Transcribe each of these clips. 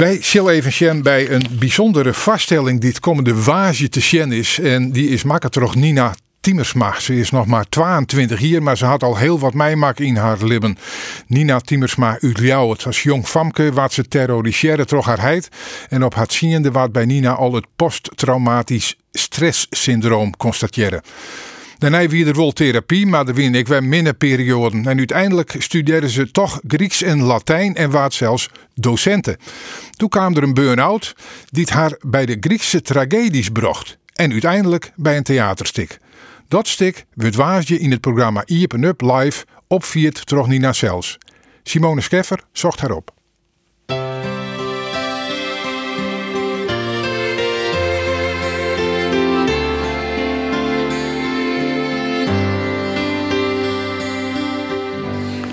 Wij zullen even zien bij een bijzondere vaststelling die het komende waasje te zien is. En die is toch Nina Tiemersma. Ze is nog maar 22 hier, maar ze had al heel wat meemaak in haar lippen. Nina Tiemersma uit Het Als jong famke wat ze terroriseren toch haar heid. En op het ziende wat bij Nina al het posttraumatisch stresssyndroom constateren. Daarna wie er wel therapie, maar er win ik wel minder perioden. En uiteindelijk studeerden ze toch Grieks en Latijn en waard zelfs docenten. Toen kwam er een burn-out die haar bij de Griekse tragedies bracht. En uiteindelijk bij een theaterstik. Dat stik werd waasje in het programma Iepen Up Live opviert naar Cels. Simone Scheffer zocht haar op.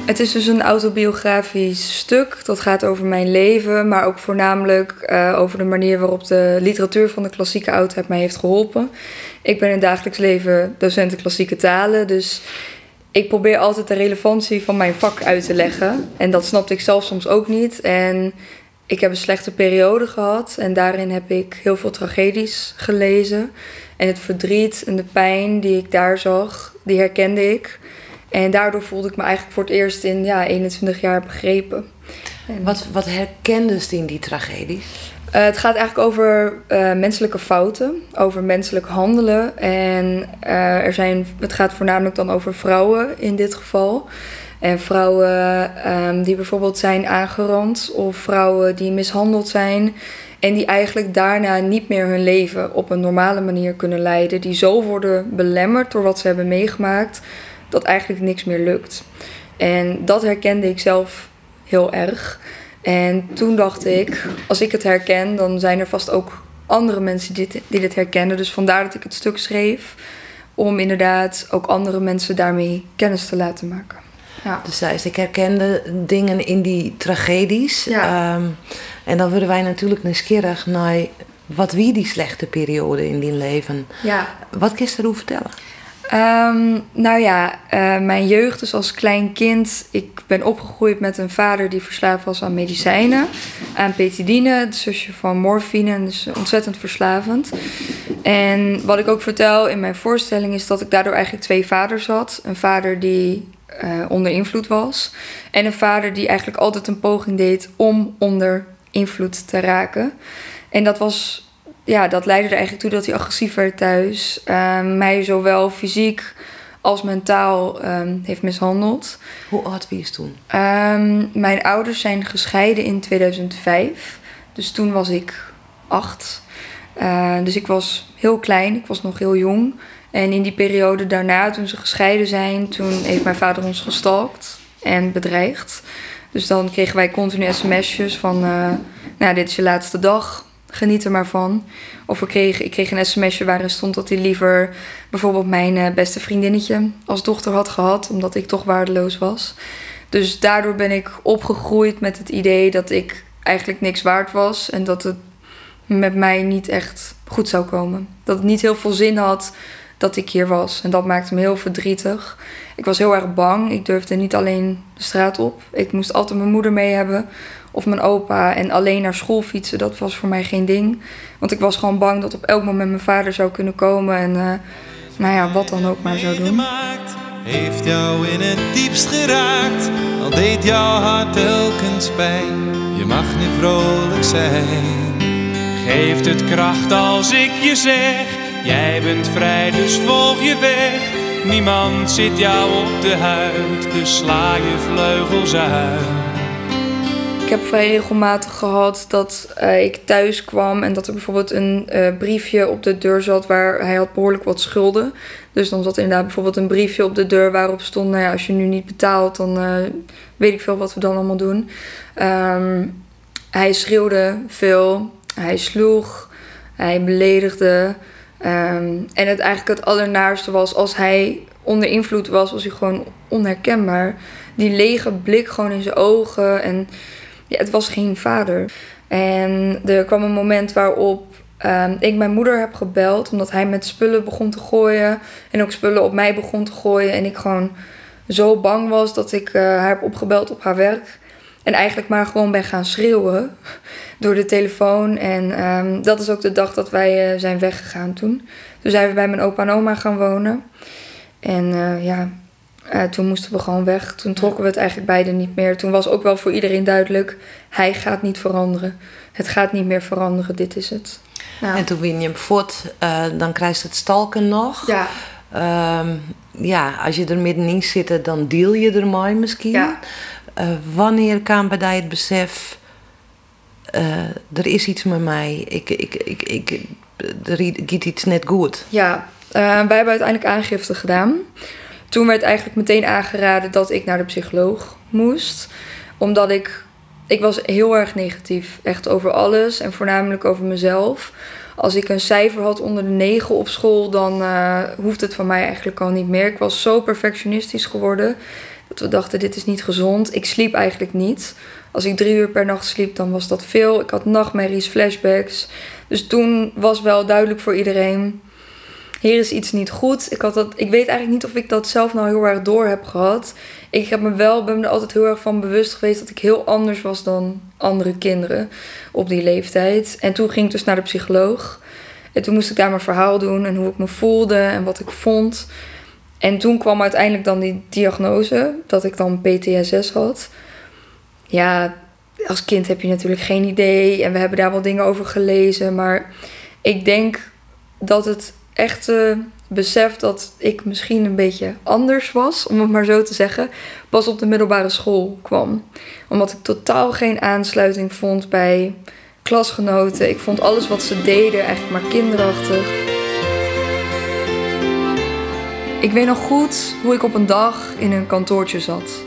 Het is dus een autobiografisch stuk. Dat gaat over mijn leven, maar ook voornamelijk uh, over de manier waarop de literatuur van de klassieke oudheid mij heeft geholpen. Ik ben in het dagelijks leven docent klassieke talen, dus ik probeer altijd de relevantie van mijn vak uit te leggen. En dat snapte ik zelf soms ook niet. En ik heb een slechte periode gehad en daarin heb ik heel veel tragedies gelezen. En het verdriet en de pijn die ik daar zag, die herkende ik. En daardoor voelde ik me eigenlijk voor het eerst in ja, 21 jaar begrepen. wat, wat herkende ze in die tragedies? Uh, het gaat eigenlijk over uh, menselijke fouten, over menselijk handelen. En uh, er zijn, het gaat voornamelijk dan over vrouwen in dit geval. En vrouwen um, die bijvoorbeeld zijn aangerand of vrouwen die mishandeld zijn. En die eigenlijk daarna niet meer hun leven op een normale manier kunnen leiden. Die zo worden belemmerd door wat ze hebben meegemaakt dat eigenlijk niks meer lukt. En dat herkende ik zelf heel erg. En toen dacht ik, als ik het herken, dan zijn er vast ook andere mensen die dit, die dit herkennen. Dus vandaar dat ik het stuk schreef. Om inderdaad ook andere mensen daarmee kennis te laten maken. Ja. Dus dat ik herkende dingen in die tragedies. Ja. Ehm, en dan worden wij natuurlijk nieuwsgierig naar wat wie die slechte periode in die leven. Ja. Wat kun je erover vertellen? Um, nou ja, uh, mijn jeugd, dus als klein kind. Ik ben opgegroeid met een vader die verslaafd was aan medicijnen. Aan petidine, het zusje van morfine. Dus ontzettend verslavend. En wat ik ook vertel in mijn voorstelling is dat ik daardoor eigenlijk twee vaders had. Een vader die uh, onder invloed was. En een vader die eigenlijk altijd een poging deed om onder invloed te raken. En dat was ja, dat leidde er eigenlijk toe dat hij agressief werd thuis. Um, mij zowel fysiek als mentaal um, heeft mishandeld. Hoe oud was je toen? Um, mijn ouders zijn gescheiden in 2005. Dus toen was ik acht. Uh, dus ik was heel klein, ik was nog heel jong. En in die periode daarna, toen ze gescheiden zijn, toen heeft mijn vader ons gestalkt en bedreigd. Dus dan kregen wij continu sms'jes van, uh, nou, dit is je laatste dag geniet er maar van. Of ik kreeg, ik kreeg een sms'je waarin stond dat hij liever bijvoorbeeld mijn eh, beste vriendinnetje als dochter had gehad, omdat ik toch waardeloos was. Dus daardoor ben ik opgegroeid met het idee dat ik eigenlijk niks waard was en dat het met mij niet echt goed zou komen. Dat het niet heel veel zin had dat ik hier was. En dat maakte me heel verdrietig. Ik was heel erg bang. Ik durfde niet alleen de straat op. Ik moest altijd mijn moeder mee hebben of mijn opa. En alleen naar school fietsen, dat was voor mij geen ding. Want ik was gewoon bang dat op elk moment mijn vader zou kunnen komen. En uh, nou ja, wat dan ook maar zou doen. Heeft jou in het diepst geraakt, al deed jouw hart telkens pijn. Je mag nu vrolijk zijn. Geeft het kracht als ik je zeg, jij bent vrij, dus volg je weg. Niemand zit jou op de huid, dus sla je vleugels uit. Ik heb vrij regelmatig gehad dat uh, ik thuis kwam en dat er bijvoorbeeld een uh, briefje op de deur zat waar hij had behoorlijk wat schulden. Dus dan zat inderdaad bijvoorbeeld een briefje op de deur waarop stond: Nou ja, als je nu niet betaalt, dan uh, weet ik veel wat we dan allemaal doen. Um, hij schreeuwde veel, hij sloeg, hij beledigde. Um, en het eigenlijk het allernaarste was als hij onder invloed was, was hij gewoon onherkenbaar. Die lege blik gewoon in zijn ogen en ja, het was geen vader. En er kwam een moment waarop um, ik mijn moeder heb gebeld, omdat hij met spullen begon te gooien. En ook spullen op mij begon te gooien. En ik gewoon zo bang was dat ik uh, haar heb opgebeld op haar werk. En eigenlijk maar gewoon ben gaan schreeuwen door de telefoon. En ehm, dat is ook de dag dat wij uh, zijn weggegaan toen. Toen zijn we bij mijn opa en oma gaan wonen. En uh, ja, uh, toen moesten we gewoon weg. Toen trokken we het eigenlijk beide niet meer. Toen was ook wel voor iedereen duidelijk: hij gaat niet veranderen. Het gaat niet meer veranderen, dit is het. En toen win je hem voort, dan krijgt het stalken nog. Ja. Um, ja, als je er middenin zit, dan deal je ermee misschien. Ja. Uh, wanneer kwam bij het besef, uh, er is iets met mij, ik, ik, ik, ik, er gaat iets net goed? Ja, uh, wij hebben uiteindelijk aangifte gedaan. Toen werd eigenlijk meteen aangeraden dat ik naar de psycholoog moest. Omdat ik, ik was heel erg negatief, echt over alles en voornamelijk over mezelf als ik een cijfer had onder de 9 op school, dan uh, hoeft het van mij eigenlijk al niet meer. Ik was zo perfectionistisch geworden dat we dachten: dit is niet gezond. Ik sliep eigenlijk niet. Als ik drie uur per nacht sliep, dan was dat veel. Ik had nachtmerries, flashbacks. Dus toen was wel duidelijk voor iedereen: hier is iets niet goed. Ik, had dat, ik weet eigenlijk niet of ik dat zelf nou heel erg door heb gehad. Ik heb me wel, ben me er altijd heel erg van bewust geweest dat ik heel anders was dan andere kinderen op die leeftijd. En toen ging ik dus naar de psycholoog. En toen moest ik daar mijn verhaal doen en hoe ik me voelde en wat ik vond. En toen kwam uiteindelijk dan die diagnose dat ik dan PTSS had. Ja, als kind heb je natuurlijk geen idee en we hebben daar wel dingen over gelezen. Maar ik denk dat het echte besef dat ik misschien een beetje anders was, om het maar zo te zeggen, pas op de middelbare school kwam. Omdat ik totaal geen aansluiting vond bij klasgenoten. Ik vond alles wat ze deden eigenlijk maar kinderachtig. Ik weet nog goed hoe ik op een dag in een kantoortje zat.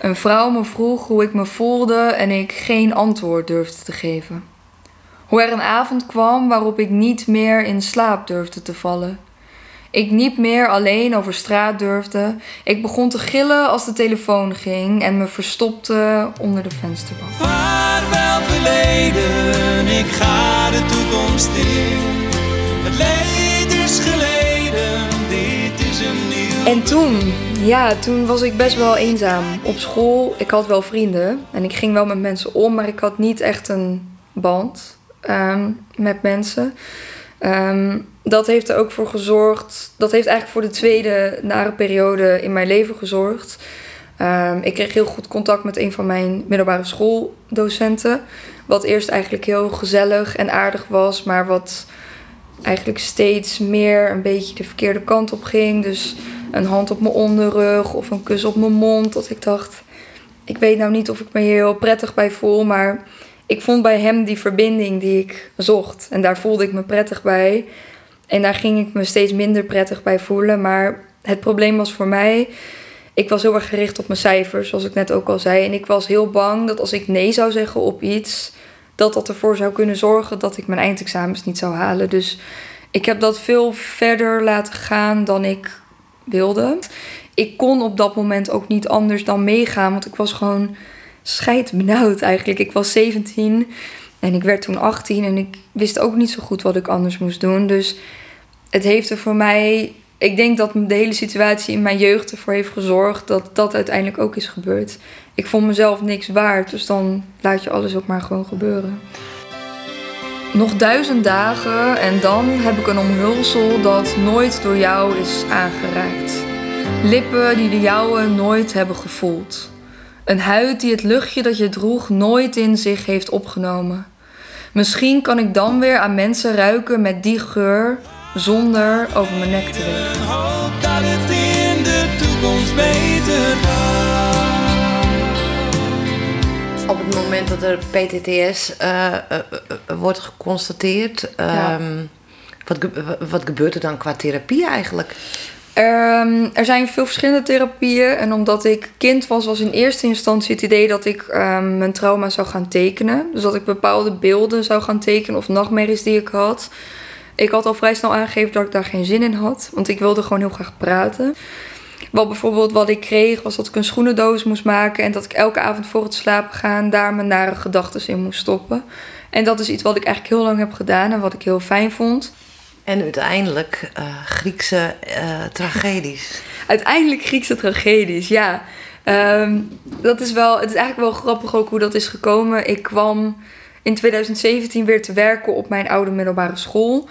Een vrouw me vroeg hoe ik me voelde en ik geen antwoord durfde te geven. Hoe er een avond kwam waarop ik niet meer in slaap durfde te vallen. Ik niet meer alleen over straat durfde. Ik begon te gillen als de telefoon ging en me verstopte onder de vensterbank. Vaarwel verleden, ik ga de toekomst in. Het leed is geleden, dit is een nieuw. En toen, ja, toen was ik best wel eenzaam. Op school, ik had wel vrienden en ik ging wel met mensen om, maar ik had niet echt een band um, met mensen. Um, dat heeft er ook voor gezorgd. Dat heeft eigenlijk voor de tweede nare periode in mijn leven gezorgd. Um, ik kreeg heel goed contact met een van mijn middelbare schooldocenten. Wat eerst eigenlijk heel gezellig en aardig was, maar wat eigenlijk steeds meer een beetje de verkeerde kant op ging. Dus een hand op mijn onderrug of een kus op mijn mond. Dat ik dacht, ik weet nou niet of ik me hier heel prettig bij voel, maar ik vond bij hem die verbinding die ik zocht. En daar voelde ik me prettig bij. En daar ging ik me steeds minder prettig bij voelen. Maar het probleem was voor mij. Ik was heel erg gericht op mijn cijfers, zoals ik net ook al zei. En ik was heel bang dat als ik nee zou zeggen op iets, dat dat ervoor zou kunnen zorgen dat ik mijn eindexamens niet zou halen. Dus ik heb dat veel verder laten gaan dan ik wilde. Ik kon op dat moment ook niet anders dan meegaan, want ik was gewoon scheid benauwd eigenlijk. Ik was 17 en ik werd toen 18 en ik wist ook niet zo goed wat ik anders moest doen. Dus het heeft er voor mij. Ik denk dat de hele situatie in mijn jeugd ervoor heeft gezorgd dat dat uiteindelijk ook is gebeurd. Ik vond mezelf niks waard, dus dan laat je alles ook maar gewoon gebeuren. Nog duizend dagen en dan heb ik een omhulsel dat nooit door jou is aangeraakt. Lippen die de jouwe nooit hebben gevoeld. Een huid die het luchtje dat je droeg nooit in zich heeft opgenomen. Misschien kan ik dan weer aan mensen ruiken met die geur zonder over mijn nek te wegen. Hoop dat het in de toekomst beter gaat. Op het moment dat er PTTS uh, uh, uh, wordt geconstateerd, ja. um, wat, wat gebeurt er dan qua therapie eigenlijk? Um, er zijn veel verschillende therapieën. En omdat ik kind was, was in eerste instantie het idee dat ik um, mijn trauma zou gaan tekenen. Dus dat ik bepaalde beelden zou gaan tekenen of nachtmerries die ik had. Ik had al vrij snel aangegeven dat ik daar geen zin in had. Want ik wilde gewoon heel graag praten. Wat bijvoorbeeld wat ik kreeg was dat ik een schoenendoos moest maken. En dat ik elke avond voor het slapen gaan daar mijn nare gedachten in moest stoppen. En dat is iets wat ik eigenlijk heel lang heb gedaan en wat ik heel fijn vond. En uiteindelijk uh, Griekse uh, tragedies. uiteindelijk Griekse tragedies, ja. Ehm, dat is wel, het is eigenlijk wel grappig ook hoe dat is gekomen. Ik kwam in 2017 weer te werken op mijn oude middelbare school.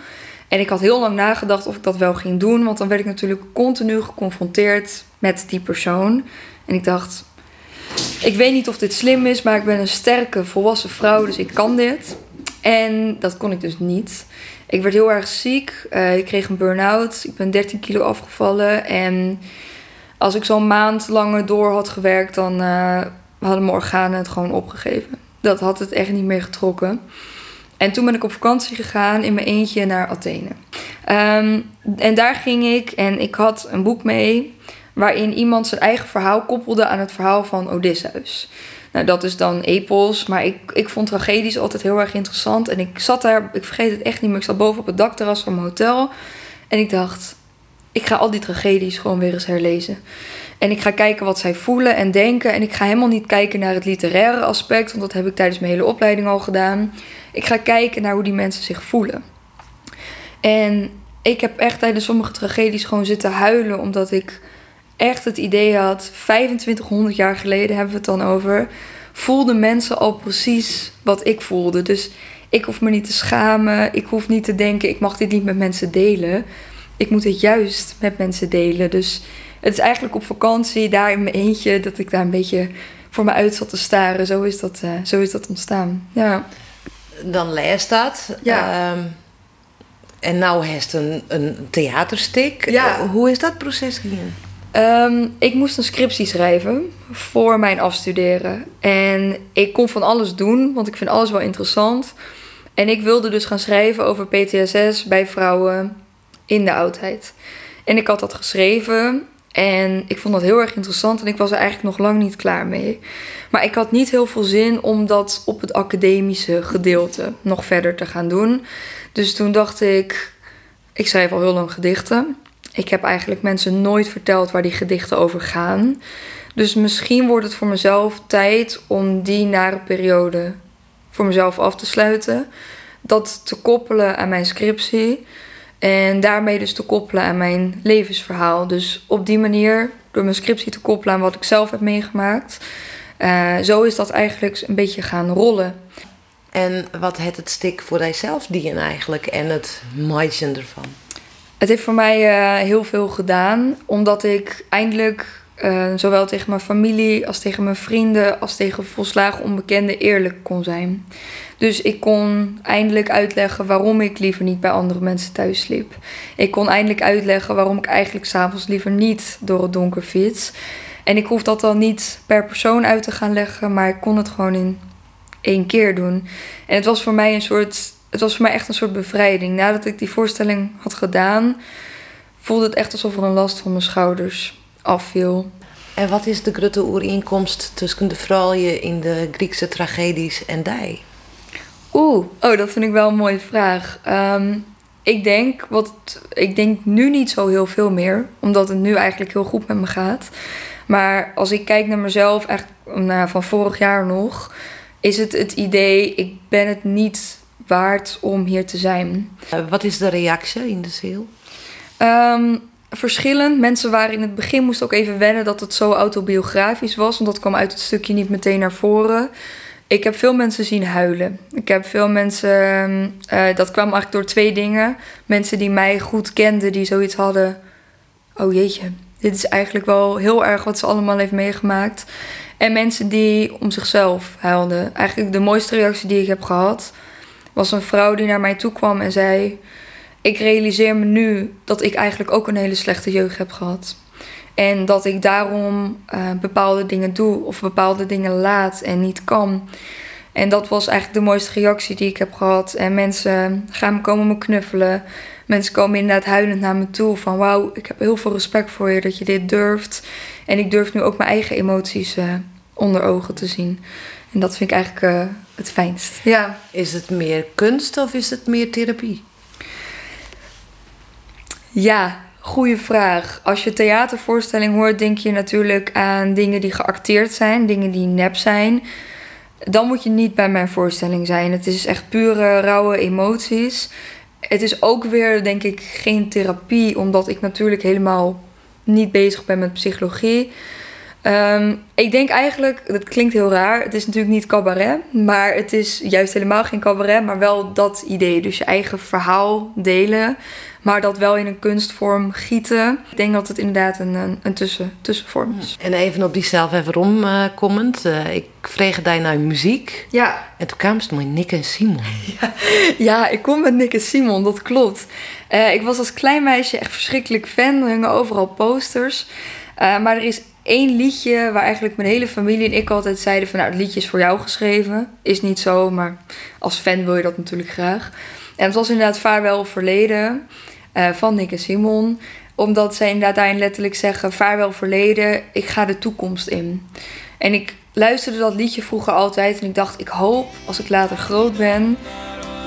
En ik had heel lang nagedacht of ik dat wel ging doen. Want dan werd ik natuurlijk continu geconfronteerd met die persoon. En ik dacht, ik weet niet of dit slim is, maar ik ben een sterke volwassen vrouw, dus ik kan dit. En dat kon ik dus niet. Ik werd heel erg ziek. Uh, ik kreeg een burn-out. Ik ben 13 kilo afgevallen. En als ik zo'n maand langer door had gewerkt, dan uh, hadden mijn organen het gewoon opgegeven. Dat had het echt niet meer getrokken. En toen ben ik op vakantie gegaan in mijn eentje naar Athene. Um, en daar ging ik en ik had een boek mee waarin iemand zijn eigen verhaal koppelde aan het verhaal van Odysseus. Nou, dat is dan epos, maar ik, ik vond tragedies altijd heel erg interessant. En ik zat daar, ik vergeet het echt niet meer, ik zat boven op het dakterras van mijn hotel. En ik dacht, ik ga al die tragedies gewoon weer eens herlezen. En ik ga kijken wat zij voelen en denken. En ik ga helemaal niet kijken naar het literaire aspect, want dat heb ik tijdens mijn hele opleiding al gedaan. Ik ga kijken naar hoe die mensen zich voelen. En ik heb echt tijdens sommige tragedies gewoon zitten huilen, omdat ik echt het idee had, 2500 jaar geleden hebben we het dan over, voelden mensen al precies wat ik voelde. Dus ik hoef me niet te schamen, ik hoef niet te denken, ik mag dit niet met mensen delen. Ik moet het juist met mensen delen. Dus het is eigenlijk op vakantie, daar in mijn eentje, dat ik daar een beetje voor me uit zat te staren. Zo is dat, uh, zo is dat ontstaan. Ja. Dan lees dat. Ja. Um, en nou heeft een, een theaterstuk. Ja. Hoe is dat proces gegaan? Ehm, ik moest een scriptie schrijven voor mijn afstuderen. En ik kon van alles doen, want ik vind alles wel interessant. En ik wilde dus gaan schrijven over PTSS bij vrouwen in de oudheid. En ik had dat geschreven en ik vond dat heel erg interessant en ik was er eigenlijk nog lang niet klaar mee. Maar ik had niet heel veel zin om dat op het academische gedeelte nog verder te gaan doen. Dus toen dacht ik, ik schrijf al heel lang gedichten. Ik heb eigenlijk mensen nooit verteld waar die gedichten over gaan. Dus misschien wordt het voor mezelf tijd om die nare periode voor mezelf af te sluiten. Dat te koppelen aan mijn scriptie. En daarmee dus te koppelen aan mijn levensverhaal. Dus op die manier, door mijn scriptie te koppelen aan wat ik zelf heb meegemaakt. Uh, zo is dat eigenlijk een beetje gaan rollen. En wat heeft het stik voor jijzelf dienen eigenlijk en het maaien ervan? Het heeft voor mij uh, heel veel gedaan, omdat ik eindelijk uh, zowel tegen mijn familie als tegen mijn vrienden als tegen volslagen onbekenden eerlijk kon zijn. Dus ik kon eindelijk uitleggen waarom ik liever niet bij andere mensen thuis sliep. Ik kon eindelijk uitleggen waarom ik eigenlijk s'avonds liever niet door het donker fiets. En ik hoef dat dan niet per persoon uit te gaan leggen, maar ik kon het gewoon in één keer doen. En het was voor mij een soort het was voor mij echt een soort bevrijding. Nadat ik die voorstelling had gedaan, voelde het echt alsof er een last van mijn schouders afviel. En wat is de grote oerinkomst tussen de vrouwen in de Griekse tragedies en die? Oeh, oh, dat vind ik wel een mooie vraag. Ehm, ik denk, wat, ik denk nu niet zo heel veel meer, omdat het nu eigenlijk heel goed met me gaat. Maar als ik kijk naar mezelf, echt nou, van vorig jaar nog, is het het idee, ik ben het niet waard om hier te zijn. Eh, wat is de reactie in de ziel? Um, verschillend. Mensen waren in het begin moesten ook even wennen dat het zo autobiografisch was. Want dat kwam uit het stukje niet meteen naar voren. Ik heb veel mensen zien huilen. Ik heb veel mensen. Uh, dat kwam eigenlijk door twee dingen. Mensen die mij goed kenden, die zoiets hadden. Oh jeetje, dit is eigenlijk wel heel erg wat ze allemaal heeft meegemaakt. En mensen die om zichzelf huilden. Eigenlijk de mooiste reactie die ik heb gehad was een vrouw die naar mij toe kwam en zei: Ik realiseer me nu dat ik eigenlijk ook een hele slechte jeugd heb gehad. En dat ik daarom uh, bepaalde dingen doe of bepaalde dingen laat en niet kan. En dat was eigenlijk de mooiste reactie die ik heb gehad. En mensen gaan me komen me knuffelen. Mensen komen inderdaad huilend naar me toe. Van wauw, ik heb heel veel respect voor je dat je dit durft. En ik durf nu ook mijn eigen emoties uh, onder ogen te zien. En dat vind ik eigenlijk uh, het fijnst. Ja. Is het meer kunst of is het meer therapie? Ja, goede vraag. Als je theatervoorstelling hoort, denk je natuurlijk aan dingen die geacteerd zijn, dingen die nep zijn. Dan moet je niet bij mijn voorstelling zijn. Het is echt pure, rauwe emoties. Het is ook weer, denk ik, geen therapie, omdat ik natuurlijk helemaal niet bezig ben met psychologie. Ehm, ik denk eigenlijk, dat klinkt heel raar, het is natuurlijk niet cabaret, maar het is juist helemaal geen cabaret, maar wel dat idee. Dus je eigen verhaal delen, maar dat wel in een kunstvorm gieten. Ik denk dat het inderdaad een, een, tussen, tussenvorm is. En even op die zelf even rondkomend, uh, ik vreeg daar naar muziek. Ja. En toen kwam het met Nick en Simon. Ja, ja, ik kom met Nick en Simon, dat klopt. Uh, ik was als klein meisje echt verschrikkelijk fan, er hingen overal posters. Uh, maar er is één liedje waar eigenlijk mijn hele familie en ik altijd zeiden van nou, het liedje is voor jou geschreven. Is niet zo, maar als fan wil je dat natuurlijk graag. En het was inderdaad Vaarwel Verleden uh, van Nick en Simon. Omdat zij inderdaad daarin letterlijk zeggen, Vaarwel Verleden, ik ga de toekomst in. En ik luisterde dat liedje vroeger altijd en ik dacht, ik hoop als ik later groot ben,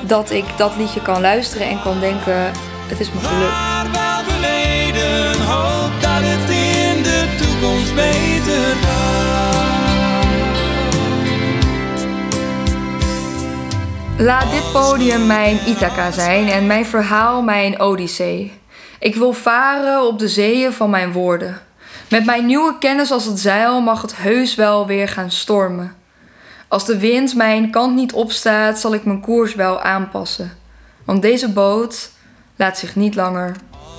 dat ik dat liedje kan luisteren en kan denken, het is me gelukt. Laat dit podium mijn Ithaca zijn en mijn verhaal mijn Odyssee. Ik wil varen op de zeeën van mijn woorden. Met mijn nieuwe kennis als het zeil mag het heus wel weer gaan stormen. Als de wind mijn kant niet opstaat, zal ik mijn koers wel aanpassen. Want deze boot laat zich niet langer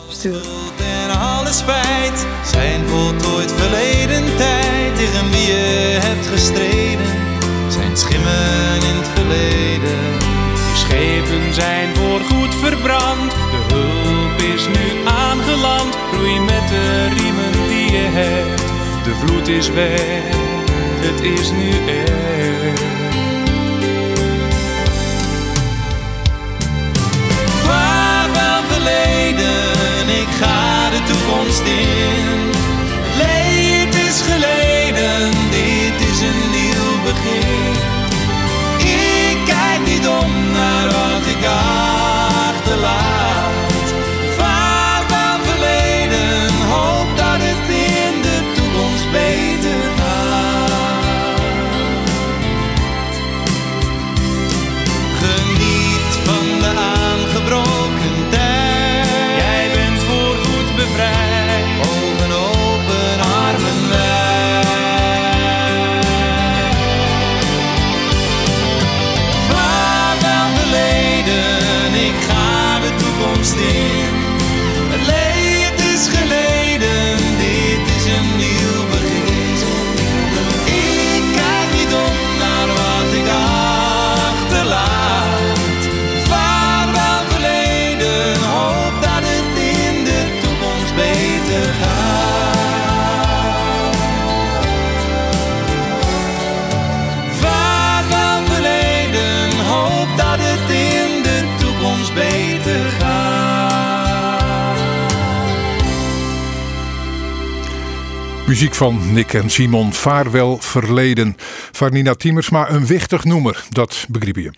sturen. En alle spijt zijn voltooid verleden tijd tegen wie je hebt gestreden. Schimmen in het verleden. De schepen zijn voorgoed verbrand. De hulp is nu aangeland. Roei met de riemen die je hebt. De vloed is weg, het is nu echt. Vaarwel verleden, ik ga de toekomst in. Het leed is geleden, begin. Ik kijk niet om naar wat ik achterlaat. Muziek van Nick en Simon, Vaarwel Verleden. Van Nina Tiemersma, een wichtig noemer, dat begreep je.